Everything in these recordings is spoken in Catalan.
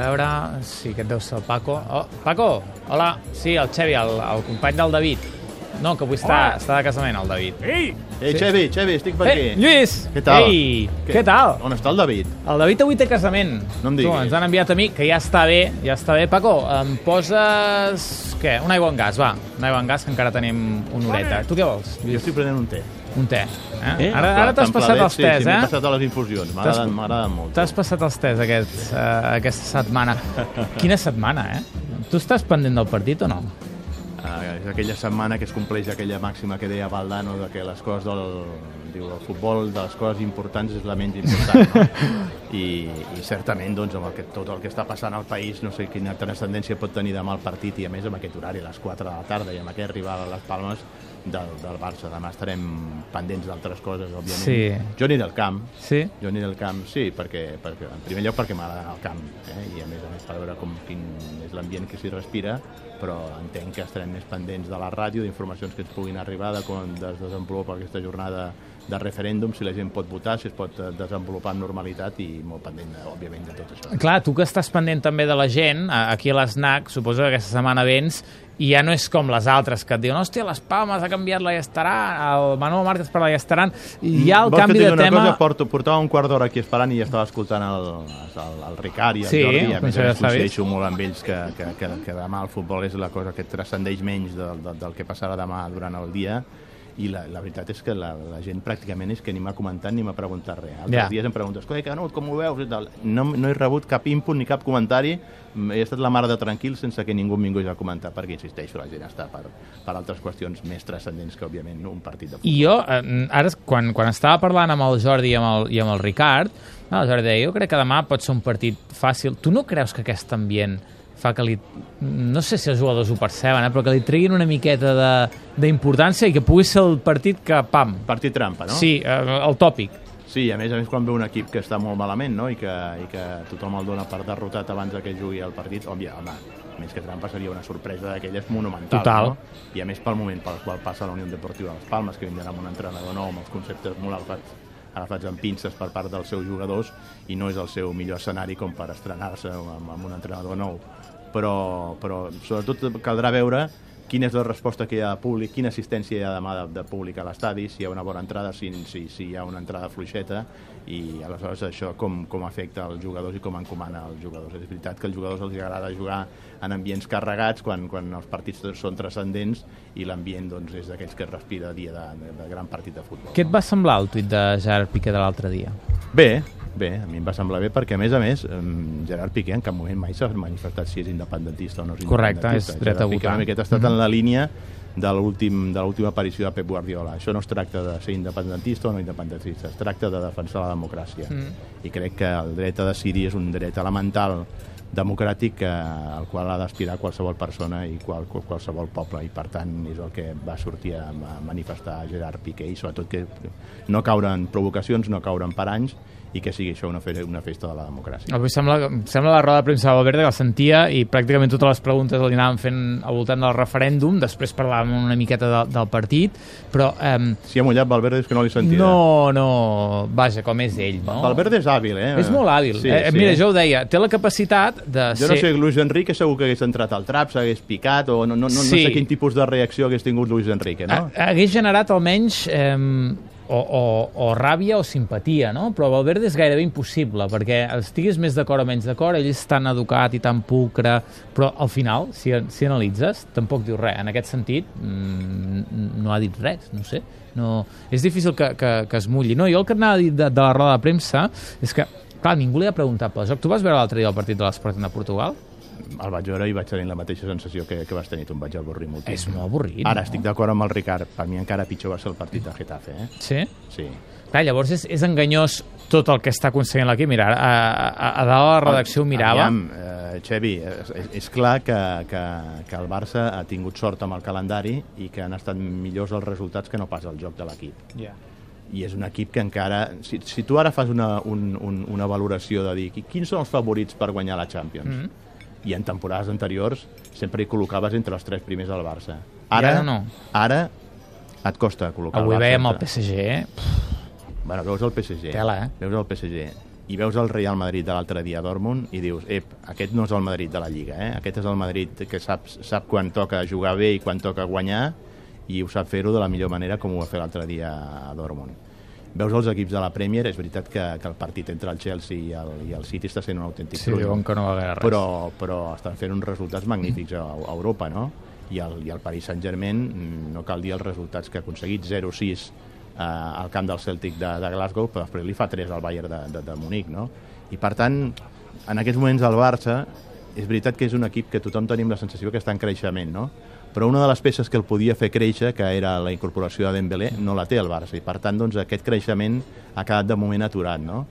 veure si aquest deu ser el Paco. Oh, Paco, hola. Sí, el Xevi, el, el company del David. No, que avui està, està de casament, el David. Ei! Ei, Xevi, Xevi, estic per aquí. Eh, Lluís! Què tal? Ei, què, tal? On està el David? El David avui té casament. No em Tu, diguis. ens han enviat a mi, que ja està bé, ja està bé. Paco, em poses... Què? Un aigua en gas, va. Un aigua en gas, que encara tenim una horeta. Tu què vols? Jo estic prenent un té. Un te. Eh? Eh? Ara, ara t'has passat els sí, tes, sí, m'he eh? passat a les infusions. M'agraden m'agraden molt. T'has passat els tes aquest, uh, aquesta setmana. Quina setmana, eh? Tu estàs pendent del partit o no? Uh, és aquella setmana que es compleix aquella màxima que deia Valdano de que les coses del, diu, el futbol de les coses importants és la menys important no? I, i certament doncs, amb el que, tot el que està passant al país no sé quina transcendència pot tenir demà el partit i a més amb aquest horari a les 4 de la tarda i amb aquest rival a les Palmes del, del Barça demà estarem pendents d'altres coses òbviament Sí. jo aniré al camp Sí? jo aniré al camp, sí, perquè, perquè en primer lloc perquè m'agrada anar al camp eh? i a més a més per veure com quin és l'ambient que s'hi respira però entenc que estarem més pendents de la ràdio, d'informacions que ens puguin arribar, de com es desenvolupa aquesta jornada de referèndum, si la gent pot votar, si es pot eh, desenvolupar amb normalitat i molt pendent, eh, òbviament, de tot això. Clar, tu que estàs pendent també de la gent, aquí a l'SNAC, suposo que aquesta setmana vens, i ja no és com les altres, que et diuen, hòstia, les Palmes ha canviat la Llestarà, el Manuel Márquez per la Llestaran, i ha el Vols canvi de una tema... Cosa, porto, portava un quart d'hora aquí esperant i ja estava escoltant el, el, el Ricard i el Sí, Jordi, i a més a més coincideixo molt amb ells que, que, que, que demà el futbol és la cosa que transcendeix menys del, del, del que passarà demà durant el dia i la, la veritat és que la, la gent pràcticament és que ni m'ha comentat ni m'ha preguntat res. Altres Ja. dies em preguntes, "Coi, Canut, com ho veus? I tal. No, no he rebut cap input ni cap comentari, he estat la mare de tranquil sense que ningú em vingués a comentar, perquè, insisteixo, la gent està per, per altres qüestions més transcendents que, òbviament, un partit de futbol. I jo, eh, ara, quan, quan estava parlant amb el Jordi i amb el, i amb el Ricard, no, el Jordi deia, jo crec que demà pot ser un partit fàcil. Tu no creus que aquest ambient fa que li... No sé si els jugadors ho perceben, eh, però que li treguin una miqueta de- d'importància i que pugui ser el partit que, pam, Partit trampa, no? sí, eh, el tòpic. Sí, a més a més quan ve un equip que està molt malament no? I, que, i que tothom el dona per derrotat abans de que jugui el partit, òbvia, home, més que trampa seria una sorpresa d'aquelles monumental. Total. No? I a més pel moment pel qual passa la Unió Deportiva de les Palmes, que vindrà amb un entrenador nou, amb els conceptes molt agafats, agafats amb pinces per part dels seus jugadors i no és el seu millor escenari com per estrenar-se amb, amb un entrenador nou. Però, però sobretot caldrà veure quina és la resposta que hi ha de públic, quina assistència hi ha demà de, de públic a l'estadi, si hi ha una bona entrada, si, si, si hi ha una entrada fluixeta, i aleshores això com, com afecta els jugadors i com encomana els jugadors. És veritat que als jugadors els agrada jugar en ambients carregats quan, quan els partits són transcendents i l'ambient doncs, és d'aquells que es respira dia de, de, de gran partit de futbol. Què et va semblar el tuit de Gerard Piqué de l'altre dia? Bé, bé, a mi em va semblar bé perquè, a més a més, Gerard Piqué en cap moment mai s'ha manifestat si és independentista o no és Correcte, independentista. és dret a Gerard Piqué votar. una miqueta ha estat en la línia de l'últim- de l'última aparició de Pep Guardiola. Això no es tracta de ser independentista o no independentista, es tracta de defensar la democràcia. Mm. I crec que el dret a decidir és un dret elemental democràtic al qual ha d'aspirar qualsevol persona i qual, qual, qualsevol poble i per tant és el que va sortir a, a manifestar Gerard Piqué i sobretot que no caure en provocacions, no caure en paranys i que sigui això una, fe una festa de la democràcia. Avui sembla, em sembla la roda de premsa de Valverde que el sentia i pràcticament totes les preguntes li anaven fent al voltant del referèndum, després parlàvem una miqueta de, del partit, però eh, Si ha mullat Valverde és que no li sentia. no, no, vaja, com és ell, no? Valverde és hàbil, eh? És molt hàbil. Sí, eh, sí. Mira, jo ho deia, té la capacitat de Jo ser... no sé, Luis Enrique segur que hagués entrat al trap, s'hagués picat, o no, no, no, Sí. no sé quin tipus de reacció hagués tingut Luis Enrique, no? Ha- Hagués generat almenys eh, o, o, o ràbia o simpatia, no? Però Valverde és gairebé impossible, perquè estiguis més d'acord o menys d'acord, ell és tan educat i tan pulcre, però al final, si, si analitzes, tampoc diu res. En aquest sentit, mm, no ha dit res, no sé. No, és difícil que, que, que es mulli. No, jo el que anava a dir de, de la roda de premsa és que, clar, ningú li ha preguntat pel joc. Tu vas veure l'altre dia el partit de l'Esporting de Portugal? El vaig veure i vaig tenir la mateixa sensació que, que vas tenir tu, em vaig avorrir moltíssim. És molt avorrit, Ara no? estic d'acord amb el Ricard, per mi encara pitjor va ser el partit de Getafe, eh? Sí? Sí. Clar, llavors és, és enganyós tot el que està aconseguint l'equip. Mira, a, a, a dalt la redacció ho mirava. Aviam, eh, Xevi, és, és- clar que, que, que el Barça ha tingut sort amb el calendari i que han estat millors els resultats que no pas el joc de l'equip. Ja. i és un equip que encara... Si, si tu ara fas una, un, un, una valoració de dir qui- quins són els favorits per guanyar la Champions, mm -hmm. I en temporades anteriors sempre hi col·locaves entre els tres primers del Barça. Ara, ara no. Ara et costa col·locar Avui el Barça veiem el PSG, eh? Bueno, veus el PSG. Tela, eh? Veus el PSG. i veus el Real Madrid de l'altre dia a Dortmund i dius, ep, aquest no és el Madrid de la Lliga, eh? aquest és el Madrid que sap, sap quan toca jugar bé i quan toca guanyar i ho sap fer-ho de la millor manera com ho va fer l'altre dia a Dortmund. Veus els equips de la Premier, és veritat que, que el partit entre el Chelsea i el, i el City està sent un autèntic Sí, diuen que no va res. però, però estan fent uns resultats magnífics a, a Europa, no? I el, i el Paris Saint-Germain, mm, no cal dir els resultats que ha aconseguit, 0-6 eh, al camp del Celtic de, de Glasgow, però després li fa 3 al Bayern de, de, de Munic, no? I per tant, en aquests moments el Barça, és veritat que és un equip que tothom tenim la sensació que està en creixement, no? Però una de les peces que el podia fer créixer, que era la incorporació de Dembélé, no la té el Barça, i per tant, doncs, aquest creixement ha quedat de moment aturat, no?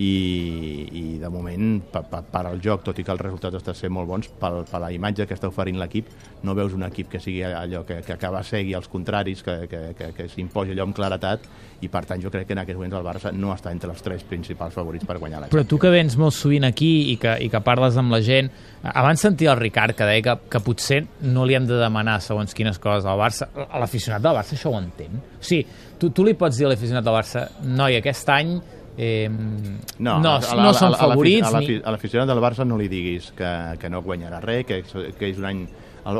I, i de moment per, per, per al joc, tot i que els resultats estan sent molt bons, per, per la imatge que està oferint l'equip, no veus un equip que sigui allò que, que acaba segui els contraris, que, que, que, que s'imposi allò amb claretat, i per tant jo crec que en aquests moments el Barça no està entre els tres principals favorits per guanyar la Però tu que vens molt sovint aquí i que, i que parles amb la gent, abans sentia el Ricard que deia que, que potser no li hem de demanar segons quines coses al Barça. A l'aficionat del Barça això ho entén. O sigui, tu, tu li pots dir a l'aficionat del Barça, noi, aquest any eh, no, no, a no són favorits. A l'aficionat del Barça no li diguis que, que no guanyarà res, que, que és un any...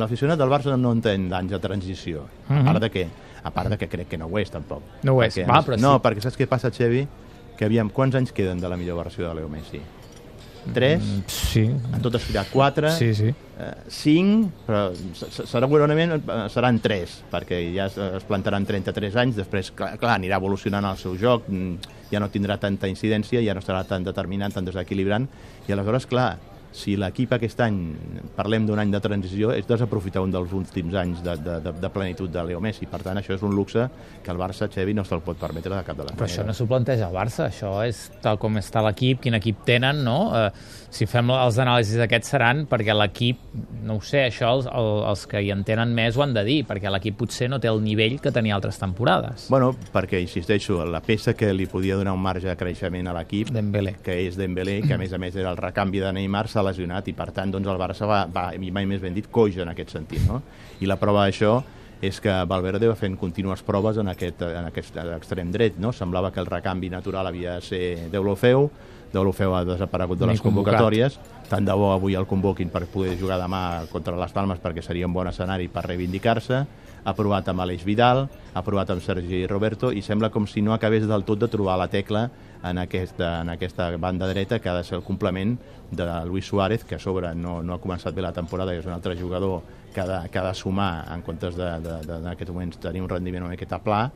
L'aficionat del Barça no entén d'anys de transició. Uh -huh. A part de què? A part de que crec que no ho és, tampoc. No ho és, perquè, va, però No, sí. perquè saps què passa, Xevi? Que aviam, quants anys queden de la millor versió de Leo Messi? 3? Mm, sí. En tot estirat 4? Sí, sí. Eh, 5, però segurament eh, seran 3, perquè ja es, es plantaran 33 anys, després, clar, clar, anirà evolucionant el seu joc, mm, ja no tindrà tanta incidència, ja no estarà tan determinant, tan desequilibrant, i aleshores, clar, si l'equip aquest any, parlem d'un any de transició, és desaprofitar un dels últims anys de, de, de, de plenitud de Leo Messi. Per tant, això és un luxe que el Barça, Xevi, no se'l pot permetre de cap de les Però això no s'ho planteja el Barça, això és tal com està l'equip, quin equip tenen, no? Eh, si fem els anàlisis aquests seran perquè l'equip, no ho sé, això els, els que hi entenen més ho han de dir, perquè l'equip potser no té el nivell que tenia altres temporades. Bueno, perquè, insisteixo, la peça que li podia donar un marge de creixement a l'equip, Dembélé. que és Dembélé, que a més a més era el recanvi de Neymar, lesionat i per tant doncs, el Barça va, va, i mai més ben dit, coix en aquest sentit. No? I la prova d'això és que Valverde va fent contínues proves en aquest, en aquest extrem dret. No? Semblava que el recanvi natural havia de ser Deulofeu, Deulofeu ha desaparegut de les convocatòries, tant de bo avui el convoquin per poder jugar demà contra les Palmes perquè seria un bon escenari per reivindicar-se, ha provat amb Aleix Vidal, ha provat amb Sergi Roberto i sembla com si no acabés del tot de trobar la tecla en aquesta, en aquesta banda dreta que ha de ser el complement de Luis Suárez, que a sobre no, no ha començat bé la temporada, és un altre jugador que ha de, que ha de sumar en comptes de, de, de, en aquests moments tenir un rendiment una miqueta pla.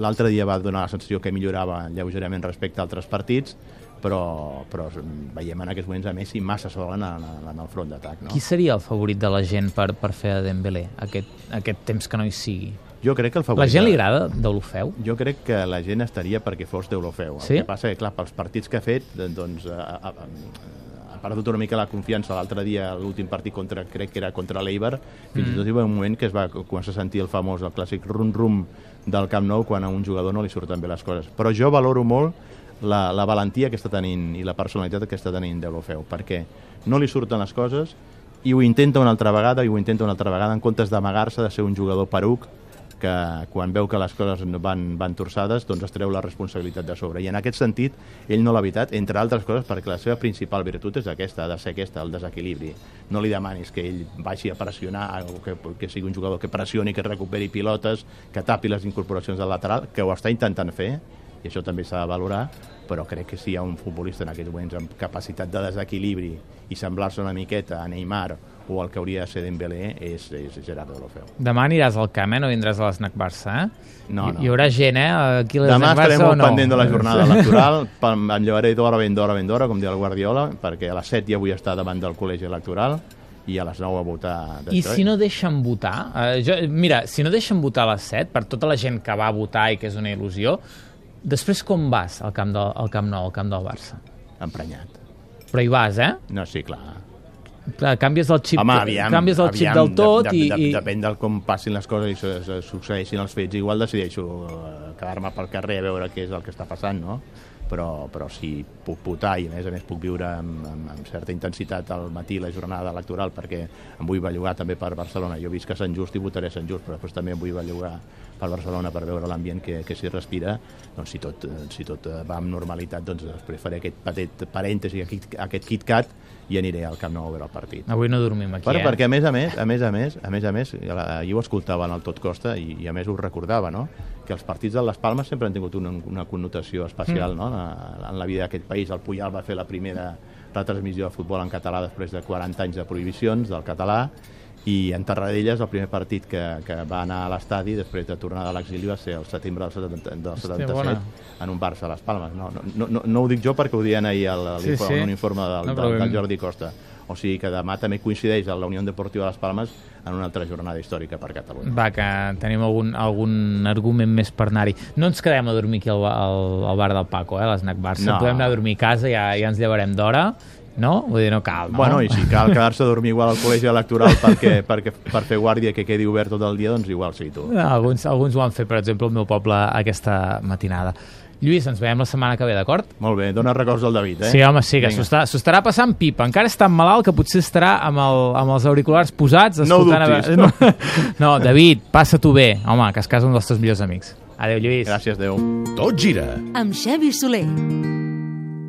L'altre dia va donar la sensació que millorava lleugerament respecte a altres partits, però, però veiem en aquests moments a Messi massa sol en, en, en el front d'atac. No? Qui seria el favorit de la gent per, per fer a Dembélé aquest, aquest temps que no hi sigui? Jo crec que el favorit... La gent li agrada Deulofeu? Jo crec que la gent estaria perquè fos d'Eurofeu. Sí? El que passa que, clar, pels partits que ha fet, doncs, a, a, ha perdut una mica la confiança. L'altre dia, l'últim partit contra, crec que era contra l'Eibar, fins mm. i tot hi va un moment que es va començar a sentir el famós, el clàssic rum-rum del Camp Nou quan a un jugador no li surten bé les coses. Però jo valoro molt la, la valentia que està tenint i la personalitat que està tenint Deulofeu, perquè no li surten les coses i ho intenta una altra vegada i ho intenta una altra vegada en comptes d'amagar-se de ser un jugador peruc que quan veu que les coses van, van torçades doncs es treu la responsabilitat de sobre. I en aquest sentit ell no l'ha evitat entre altres coses perquè la seva principal virtut és aquesta, ha de ser aquesta, el desequilibri. No li demanis que ell vagi a pressionar o que, que sigui un jugador que pressioni, que recuperi pilotes, que tapi les incorporacions del lateral, que ho està intentant fer i això també s'ha de valorar però crec que si hi ha un futbolista en aquests moments amb capacitat de desequilibri i semblar-se una miqueta a Neymar o el que hauria de ser Dembélé és, és Gerardo Deulofeu. Demà aniràs al camp, eh? No vindràs a l'Snac Barça, eh? No, no. Hi, hi haurà gent, eh? Aquí a Demà estarem molt no? pendent de la jornada electoral, em llevaré d'hora ben d'hora ben d'hora, com diu el Guardiola, perquè a les 7 ja vull estar davant del col·legi electoral i a les 9 a votar. I si no deixen votar? Eh, jo, mira, si no deixen votar a les 7, per tota la gent que va votar i que és una il·lusió, després com vas al camp, del, al camp Nou, al camp del Barça? Emprenyat. Però hi vas, eh? No, sí, clar. Clar, canvies el xip, Home, aviam, canvies el xip aviam, del tot de, de, i, de, i... Depèn del com passin les coses i succeeixin els fets. Igual decideixo eh, quedar-me pel carrer a veure què és el que està passant, no? Però, però si puc votar i a més a més puc viure amb, amb, amb certa intensitat al matí la jornada electoral perquè em vull bellugar també per Barcelona. Jo visc a Sant Just i votaré a Sant Just, però després també em vull bellugar per Barcelona per veure l'ambient que, que s'hi respira, doncs si tot, eh, si tot va amb normalitat, doncs després faré aquest petit parèntesi, aquest, aquest KitKat, i aniré al Camp Nou a veure el partit. Avui no dormim aquí, Però, eh? Perquè, a més a més, a més a més, a més a més, ahir ho escoltava en el Tot Costa i, i a més ho recordava, no? que els partits de les Palmes sempre han tingut una, una connotació especial mm. no? en, en la vida d'aquest país. El Puyal va fer la primera retransmissió de futbol en català després de 40 anys de prohibicions del català i en Tarradellas el primer partit que, que va anar a l'estadi després de tornar de l'exili va ser el setembre del, 70, del 77 Hòstia, en un Barça a les Palmes no, no, no, no ho dic jo perquè ho diuen ahir al, sí, sí. un informe del, no, del, del Jordi Costa o sigui que demà també coincideix a la Unió Deportiva de les Palmes en una altra jornada històrica per Catalunya. Va, que tenim algun, algun argument més per anar-hi. No ens quedem a dormir aquí al, al, al bar del Paco, eh, l'Snac Barça. No. Podem anar a dormir a casa, ja, ja ens llevarem d'hora no? Vull dir, no cal, no? Bueno, i si cal quedar-se a dormir igual al col·legi electoral perquè, perquè, per fer guàrdia que quedi obert tot el dia, doncs igual sí, tu. Alguns, alguns ho han fet, per exemple, al meu poble aquesta matinada. Lluís, ens veiem la setmana que ve, d'acord? Molt bé, dona records al David, eh? Sí, home, sí, que s'ho està, estarà passant pipa. Encara està malalt que potser estarà amb, el, amb els auriculars posats. No ho dubtis. No, no David, passa-t'ho bé. Home, que es casa un dels teus millors amics. Adéu, Lluís. Gràcies, adéu. Tot gira. Amb Xavi Soler.